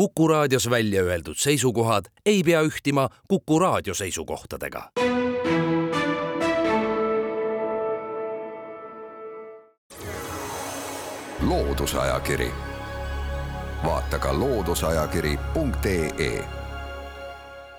Kuku raadios välja öeldud seisukohad ei pea ühtima Kuku raadio seisukohtadega. loodusajakiri, vaata ka looduseajakiri.ee.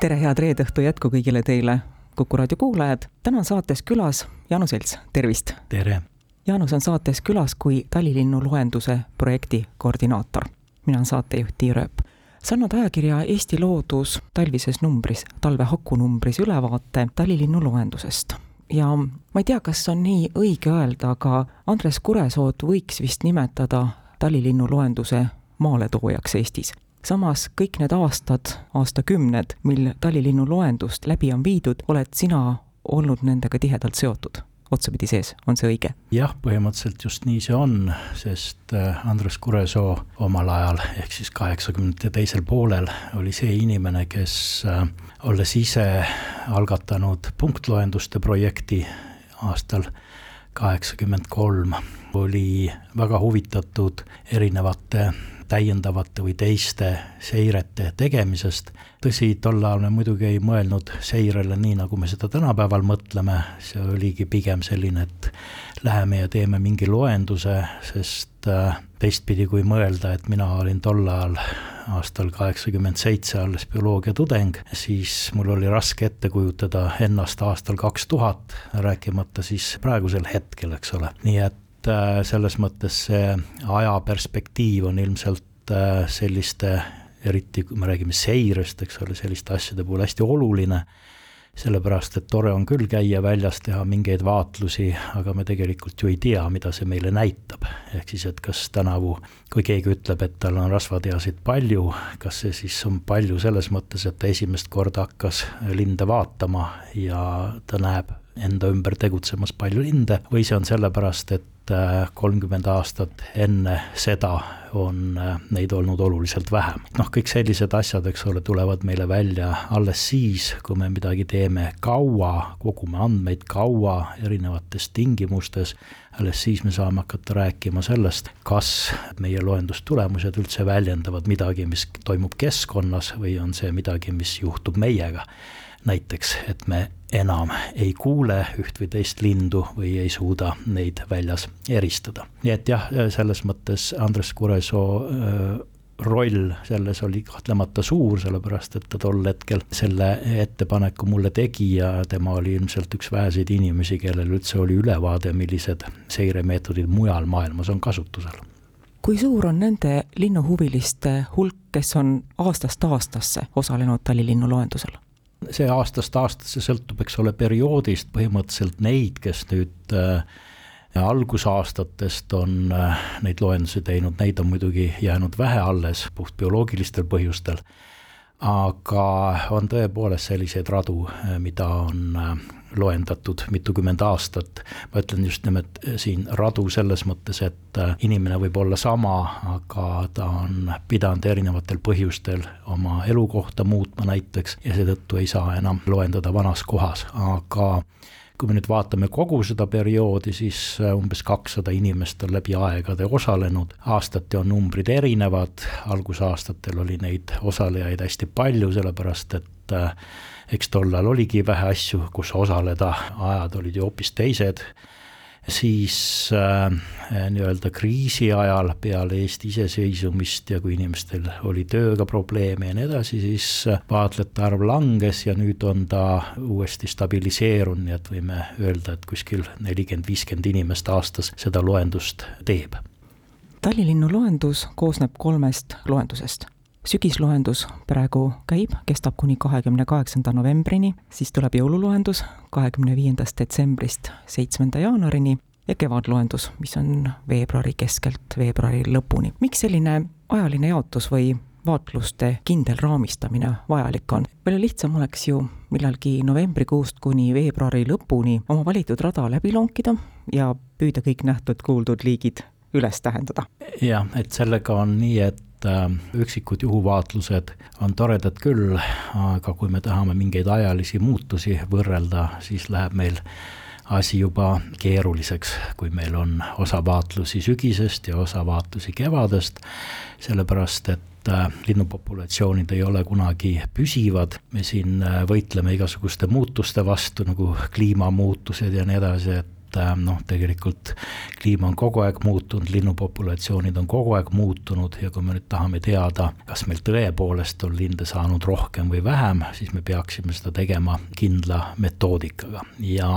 tere, head reede õhtu jätku kõigile teile, Kuku raadio kuulajad. täna on saates külas Jaanus Selts, tervist. tere. Jaanus on saates külas kui talilinnu loenduse projekti koordinaator. Mina olen saatejuht Tiia Rööp. Saanud ajakirja Eesti Loodus talvises numbris, talve hakunumbris ülevaate talilinnu loendusest ja ma ei tea, kas on nii õige öelda, aga Andres Kuresood võiks vist nimetada talilinnu loenduse maaletoojaks Eestis. samas kõik need aastad, aastakümned, mil talilinnu loendust läbi on viidud, oled sina olnud nendega tihedalt seotud otsapidi sees, on see õige? jah, põhimõtteliselt just nii see on, sest äh, Andres Kuresoo omal ajal, ehk siis kaheksakümnendate teisel poolel oli see inimene, kes äh, olles ise algatanud punktloenduste projekti aastal kaheksakümmend kolm, oli väga huvitatud erinevate täiendavate või teiste seirete tegemisest. tõsi, tol ajal me muidugi ei mõelnud seirele nii, nagu me seda tänapäeval mõtleme, see oligi pigem selline, et läheme ja teeme mingi loenduse, sest äh, teistpidi kui mõelda, et mina olin tol ajal aastal kaheksakümmend seitse alles bioloogia tudeng, siis mul oli raske ette kujutada ennast aastal kaks tuhat, rääkimata siis praegusel hetkel, eks ole, nii et Äh, selles mõttes see ajaperspektiiv on ilmselt äh, selliste, eriti kui me räägime seirest, eks ole, selliste asjade puhul hästi oluline, sellepärast et tore on küll käia väljas, teha mingeid vaatlusi, aga me tegelikult ju ei tea, mida see meile näitab. ehk siis, et kas tänavu, kui keegi ütleb, et tal on rasvatehasid palju, kas see siis on palju selles mõttes, et ta esimest korda hakkas linde vaatama ja ta näeb enda ümber tegutsemas palju linde või see on sellepärast, et Äh, kolmkümmend aastat enne seda on äh, neid olnud oluliselt vähem. noh, kõik sellised asjad, eks ole, tulevad meile välja alles siis, kui me midagi teeme kaua, kogume andmeid kaua erinevates tingimustes, alles siis me saame hakata rääkima sellest, kas meie loendustulemused üldse väljendavad midagi, mis toimub keskkonnas või on see midagi, mis juhtub meiega näiteks, et me enam ei kuule üht või teist lindu või ei suuda neid väljas eristada. nii et jah, selles mõttes Andres Kuresoo roll selles oli kahtlemata suur, sellepärast et ta tol hetkel selle ettepaneku mulle tegi ja tema oli ilmselt üks väheseid inimesi, kellel üldse oli ülevaade, millised seiremeetodid mujal maailmas on kasutusel kui suur on nende linnuhuviliste hulk, kes on aastast aastasse osalenud Tallinna loendusel? See aastast aastasse sõltub, eks ole, perioodist, põhimõtteliselt neid, kes nüüd äh, algusaastatest on äh, neid loendusi teinud, neid on muidugi jäänud vähe alles, puht bioloogilistel põhjustel, aga on tõepoolest selliseid radu, äh, mida on äh, loendatud mitukümmend aastat. ma ütlen just nimelt eh, siin radu selles mõttes, et eh, inimene võib olla sama, aga ta on pidanud erinevatel põhjustel oma elukohta muutma näiteks ja seetõttu ei saa enam loendada vanas kohas, aga kui me nüüd vaatame kogu seda perioodi, siis eh, umbes kakssada inimest on läbi aegade osalenud, aastati on numbrid erinevad, algusaastatel oli neid osalejaid hästi palju, sellepärast et eks tollal oligi vähe asju, kus osaleda, ajad olid ju hoopis teised, siis äh, nii-öelda kriisi ajal peale Eesti iseseisvumist ja kui inimestel oli tööga probleeme ja nii edasi, siis vaatlejate arv langes ja nüüd on ta uuesti stabiliseerunud, nii et võime öelda, et kuskil nelikümmend, viiskümmend inimest aastas seda loendust teeb. Tallinna loendus koosneb kolmest loendusest sügisloendus praegu käib, kestab kuni kahekümne kaheksanda novembrini, siis tuleb jõululoendus kahekümne viiendast detsembrist seitsmenda jaanuarini ja kevadloendus, mis on veebruari keskelt veebruari lõpuni. miks selline ajaline jaotus või vaatluste kindel raamistamine vajalik on. palju lihtsam oleks ju millalgi novembrikuust kuni veebruari lõpuni oma valitud rada läbi lonkida ja püüda kõik nähtud-kuuldud liigid üles tähendada. jah, et sellega on nii, et et äh, üksikud juhuvaatlused on toredad küll, aga kui me tahame mingeid ajalisi muutusi võrrelda, siis läheb meil asi juba keeruliseks, kui meil on osa vaatlusi sügisest ja osa vaatlusi kevadest, sellepärast et äh, linnupopulatsioonid ei ole kunagi püsivad, me siin äh, võitleme igasuguste muutuste vastu, nagu kliimamuutused ja nii edasi, et et äh, noh, tegelikult kliima on kogu aeg muutunud, linnupopulatsioonid on kogu aeg muutunud ja kui me nüüd tahame teada, kas meil tõepoolest on linde saanud rohkem või vähem, siis me peaksime seda tegema kindla metoodikaga. ja,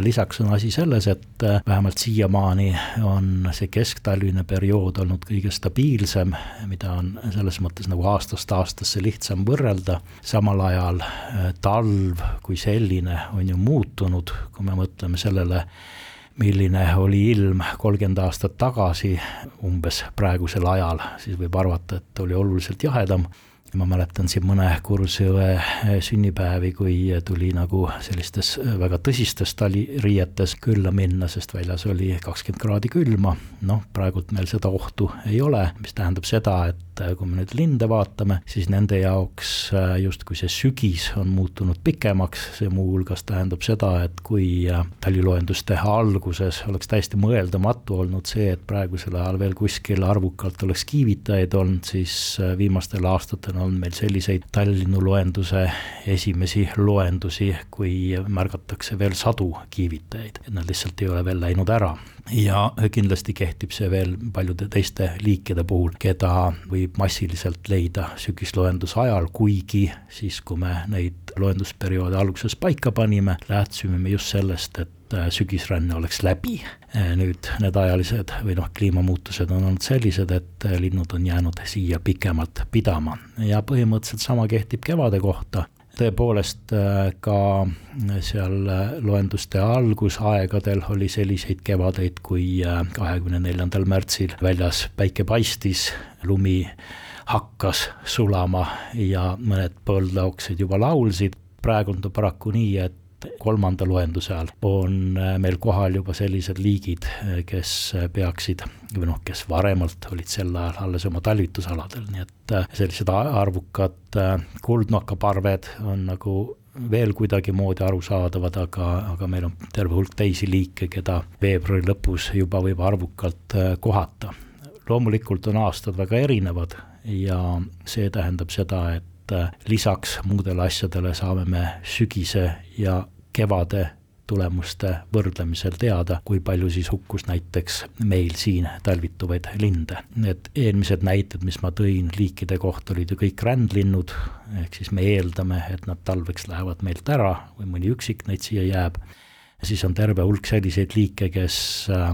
lisaks on asi selles, et äh, vähemalt siiamaani on see kesktalvine periood olnud kõige stabiilsem, mida on selles mõttes nagu aastast aastasse lihtsam võrrelda, samal ajal äh, talv kui selline on ju muutunud, kui me mõtleme sellele, milline oli ilm kolmkümmend aastat tagasi umbes praegusel ajal, siis võib arvata, et oli oluliselt jahedam ma mäletan siin mõne kursusõe sünnipäevi, kui tuli nagu sellistes väga tõsistes taliriietes külla minna, sest väljas oli kakskümmend kraadi külma. noh, praegult meil seda ohtu ei ole, mis tähendab seda, et kui me nüüd linde vaatame, siis nende jaoks äh, justkui see sügis on muutunud pikemaks, see muuhulgas tähendab seda, et kui äh, taliloenduste alguses oleks täiesti mõeldamatu olnud see, et praegusel ajal veel kuskil arvukalt oleks kiivitajaid olnud, siis äh, viimastel aastatel on meil selliseid Tallinna loenduse esimesi loendusi, kui märgatakse veel sadu kiivitajaid, et nad lihtsalt ei ole veel läinud ära ja kindlasti kehtib see veel paljude teiste liikide puhul, keda võib massiliselt leida sügisloenduse ajal, kuigi siis, kui me neid loendusperioode alguses paika panime, lähtusime me just sellest, et sügisränne oleks läbi. nüüd need ajalised või noh, kliimamuutused on olnud sellised, et linnud on jäänud siia pikemalt pidama ja põhimõtteliselt sama kehtib kevade kohta tõepoolest äh, ka seal loenduste algusaegadel oli selliseid kevadeid, kui äh, kahekümne neljandal märtsil väljas päike paistis, lumi hakkas sulama ja mõned põldlaoksed juba laulsid, praegu on ta paraku nii, et kolmanda loenduse ajal on äh, meil kohal juba sellised liigid, äh, kes äh, peaksid või noh, kes varemalt olid sel ajal alles oma talvitusaladel, nii et sellised arvukad kuldnokkaparved on nagu veel kuidagimoodi arusaadavad, aga, aga meil on terve hulk teisi liike, keda veebruari lõpus juba võib arvukalt kohata. loomulikult on aastad väga erinevad ja see tähendab seda, et et äh, lisaks muudele asjadele saame me sügise ja kevade tulemuste võrdlemisel teada, kui palju siis hukkus näiteks meil siin talvituvaid linde. Need eelmised näited, mis ma tõin liikide kohta, olid ju kõik rändlinnud, ehk siis me eeldame, et nad talveks lähevad meilt ära või mõni üksik neid siia jääb, siis on terve hulk selliseid liike, kes äh,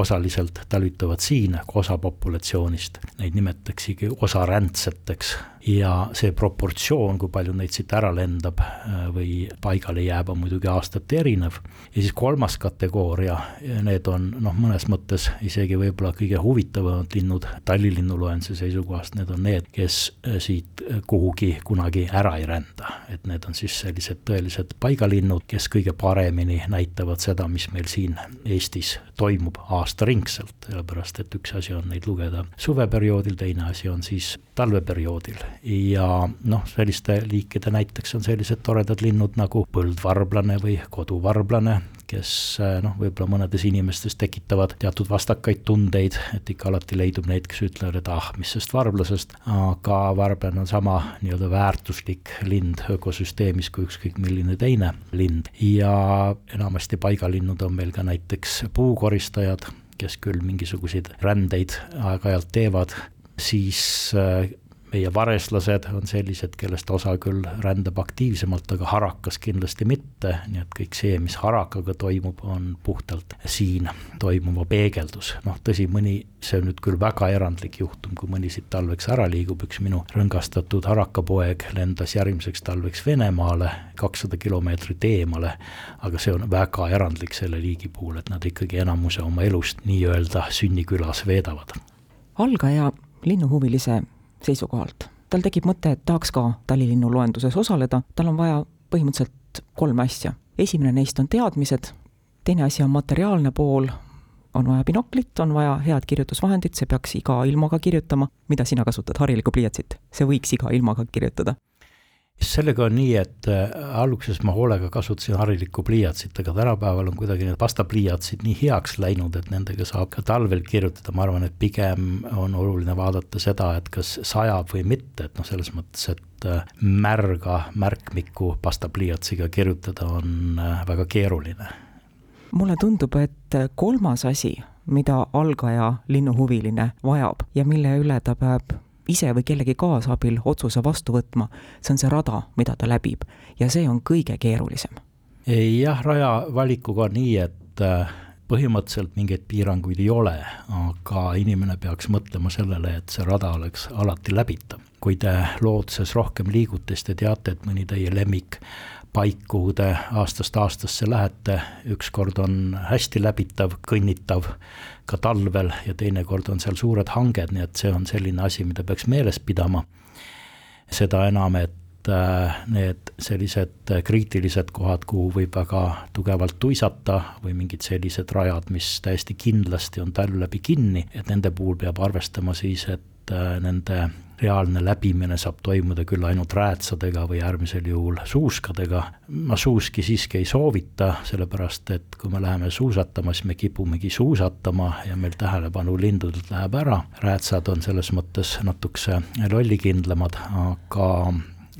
osaliselt talvituvad siin, osa populatsioonist, neid nimetaksegi osarändseteks ja see proportsioon, kui palju neid siit ära lendab äh, või paigale jääb, on muidugi aastati erinev. ja siis kolmas kategooria, need on noh, mõnes mõttes isegi võib-olla kõige huvitavamad linnud tallilinnuloenduse seisukohast, need on need, kes äh, siit äh, kuhugi kunagi ära ei rända. et need on siis sellised tõelised paigalinnud, kes kõige paremini näitavad seda, mis meil siin Eestis toimub aastaringselt, sellepärast et üks asi on neid lugeda suveperioodil, teine asi on siis talveperioodil. Ja noh, selliste liikide näiteks on sellised toredad linnud nagu põldvarblane või koduvarblane, kes noh, võib-olla mõnedes inimestes tekitavad teatud vastakaid tundeid, et ikka alati leidub neid, kes ütlevad, et ah, mis sest varblasest, aga varblane on sama nii-öelda väärtuslik lind ökosüsteemis kui ükskõik milline teine lind. Ja enamasti paigalinnud on meil ka näiteks puukoristajad, kes küll mingisuguseid rändeid aeg-ajalt teevad, siis meie vareslased on sellised, kellest osa küll rändab aktiivsemalt, aga harakas kindlasti mitte, nii et kõik see, mis harakaga toimub, on puhtalt siin toimuva peegeldus. noh, tõsi, mõni, see on nüüd küll väga erandlik juhtum, kui mõni siit talveks ära liigub, üks minu rõngastatud harakapoeg lendas järgmiseks talveks Venemaale kakssada kilomeetrit eemale, aga see on väga erandlik selle liigi puhul, et nad ikkagi enamuse oma elust nii-öelda sünnikülas veedavad. algaja linnuhuvilise seisukohalt. tal tekib mõte, et tahaks ka talilinnu loenduses osaleda, tal on vaja põhimõtteliselt kolme asja. esimene neist on teadmised, teine asi on materiaalne pool, on vaja binoklit, on vaja head kirjutusvahendit, see peaks iga ilmaga kirjutama, mida sina kasutad, harilikku pliiatsit, see võiks iga ilmaga kirjutada. Sellega on nii, et äh, alguses ma hoolega kasutasin harilikku pliiatsit, aga tänapäeval on kuidagi need pastapliiatsid nii heaks läinud, et nendega saab ka talvel kirjutada, ma arvan, et pigem on oluline vaadata seda, et kas sajab või mitte, et noh, selles mõttes, et äh, märga märkmiku pastapliiatsiga kirjutada on äh, väga keeruline. mulle tundub, et kolmas asi, mida algaja linnuhuviline vajab ja mille üle ta peab ise või kellegi kaasabil otsuse vastu võtma, see on see rada, mida ta läbib ja see on kõige keerulisem. jah, raja valikuga on nii, et äh, põhimõtteliselt mingeid piiranguid ei ole, aga inimene peaks mõtlema sellele, et see rada oleks alati läbitav. kui te looduses rohkem liigute, siis te teate, et mõni teie lemmik paik, kuhu te aastast aastasse lähete, ükskord on hästi läbitav, kõnnitav, ka talvel ja teinekord on seal suured hanged, nii et see on selline asi, mida peaks meeles pidama. seda enam, et äh, need sellised kriitilised kohad, kuhu võib väga tugevalt tuisata või mingid sellised rajad, mis täiesti kindlasti on talv läbi kinni, et nende puhul peab arvestama siis, et äh, nende reaalne läbimine saab toimuda küll ainult räätsadega või äärmisel juhul suuskadega. ma suuski siiski ei soovita, sellepärast et kui me läheme suusatama, siis me kipumegi suusatama ja meil tähelepanu lindudelt läheb ära. räätsad on selles mõttes natukese lollikindlamad, aga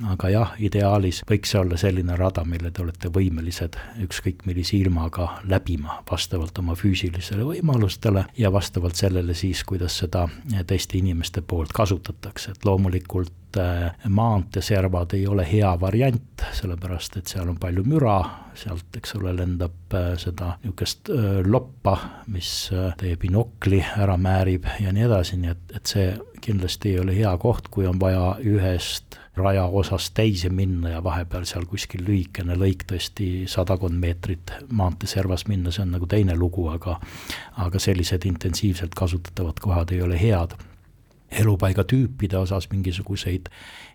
aga jah, ideaalis võiks see olla selline rada, mille te olete võimelised ükskõik millise ilmaga läbima, vastavalt oma füüsilisele võimalustele ja vastavalt sellele siis, kuidas seda teiste inimeste poolt kasutatakse, et loomulikult äh, maanteeservad ei ole hea variant, sellepärast et seal on palju müra, sealt, eks ole, lendab äh, seda niisugust äh, loppa, mis teie binokli ära määrib ja nii edasi, nii et, et see kindlasti ei ole hea koht, kui on vaja ühest rajaosast teise minna ja vahepeal seal kuskil lühikene lõik tõesti sadakond meetrit maanteeservas minna, see on nagu teine lugu, aga aga sellised intensiivselt kasutatavad kohad ei ole head. elupaigatüüpide osas mingisuguseid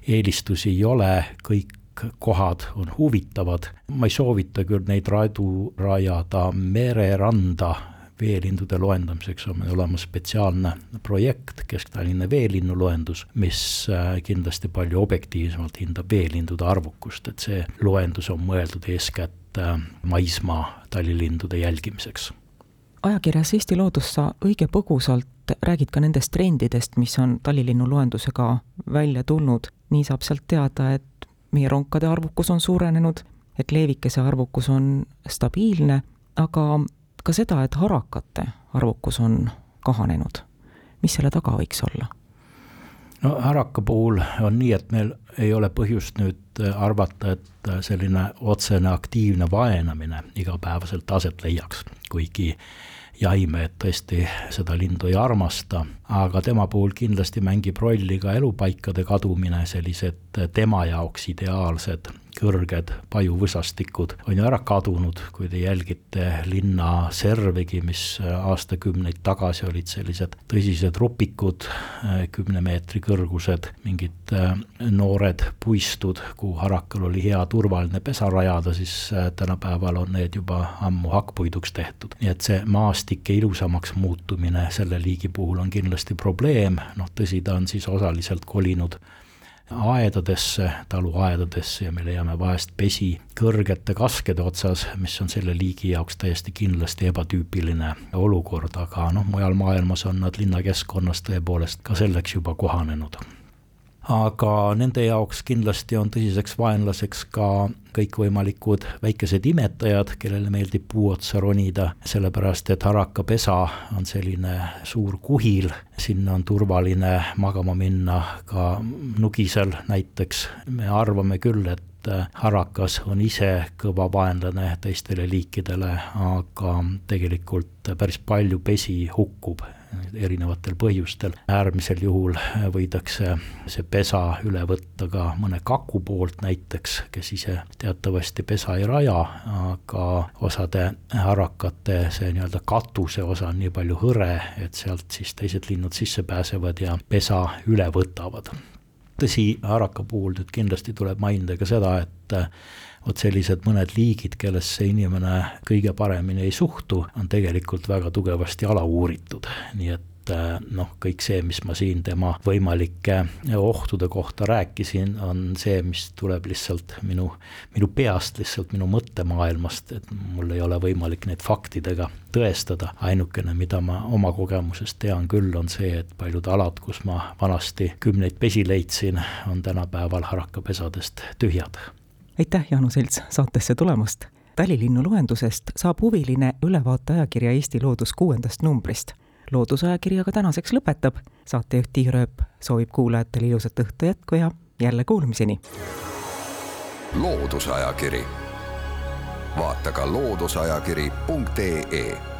eelistusi ei ole, kõik kohad on huvitavad, ma ei soovita küll neid radu rajada mereranda veelindude loendamiseks on meil olemas spetsiaalne projekt, Kesk-Tallinna veelinnu loendus, mis äh, kindlasti palju objektiivsemalt hindab veelindude arvukust, et see loendus on mõeldud eeskätt äh, maismaa tallilindude jälgimiseks ajakirjas Eesti Loodus sa õige põgusalt räägid ka nendest trendidest, mis on tallilinnu loendusega välja tulnud. nii saab sealt teada, et meie ronkade arvukus on suurenenud, et leevikese arvukus on stabiilne, aga ka seda, et harakate arvukus on kahanenud. mis selle taga võiks olla? no haraka puhul on nii, et meil ei ole põhjust nüüd arvata, et selline otsene aktiivne vaenamine igapäevaselt aset leiaks, kuigi jahimehed tõesti seda lindu ei armasta, aga tema puhul kindlasti mängib rolli ka elupaikade kadumine, sellised tema jaoks ideaalsed kõrged pajuvõsastikud on ju ära kadunud, kui te jälgite linna servigi, mis aastakümneid tagasi olid sellised tõsised rupikud, kümne meetri kõrgused, mingid äh, noored puistud, kuhu harakal oli hea turvaline pesa rajada, siis äh, tänapäeval on need juba ammu hakkpuiduks tehtud. nii et see maastike ilusamaks muutumine selle liigi puhul on kindlasti probleem, noh tõsi, ta on siis osaliselt kolinud aedadesse, taluaedadesse ja me leiame vahest pesi kõrgete kaskede otsas, mis on selle liigi jaoks täiesti kindlasti ebatüüpiline olukord, aga noh, mujal maailmas on nad linnakeskkonnas tõepoolest ka selleks juba kohanenud aga nende jaoks kindlasti on tõsiseks vaenlaseks ka kõikvõimalikud väikesed imetajad, kellele meeldib puu otsa ronida, sellepärast et harakapesa on selline suur kuhil, sinna on turvaline magama minna ka nugisel näiteks, me arvame küll, et harakas on ise kõva vaenlane teistele liikidele, aga tegelikult päris palju pesi hukkub erinevatel põhjustel. äärmisel juhul võidakse see pesa üle võtta ka mõne kaku poolt näiteks, kes ise teatavasti pesa ei raja, aga osade harakate see nii-öelda katuse osa on nii palju hõre, et sealt siis teised linnud sisse pääsevad ja pesa üle võtavad tõsi, haraka puhul nüüd kindlasti tuleb mainida ka seda, et vot sellised mõned liigid, kellesse inimene kõige paremini ei suhtu, on tegelikult väga tugevasti alauuritud, nii et äh, noh, kõik see, mis ma siin tema võimalike ohtude kohta rääkisin, on see, mis tuleb lihtsalt minu, minu peast, lihtsalt minu mõttemaailmast, et mul ei ole võimalik neid faktidega tõestada, ainukene, mida ma oma kogemusest tean küll, on see, et paljud alad, kus ma vanasti kümneid pesi leidsin, on tänapäeval harakapesadest tühjad. Aitäh, Jaanu Selts, saatesse tulemast! Talilinnu loendusest saab huviline ülevaate ajakirja Eesti Loodus kuuendast numbrist. loodusajakirjaga tänaseks lõpetab, saatejuht Tiia Rööp soovib kuulajatele ilusat õhtu jätku ja jälle kuulmiseni! loodusajakiri, vaata ka looduseajakiri.ee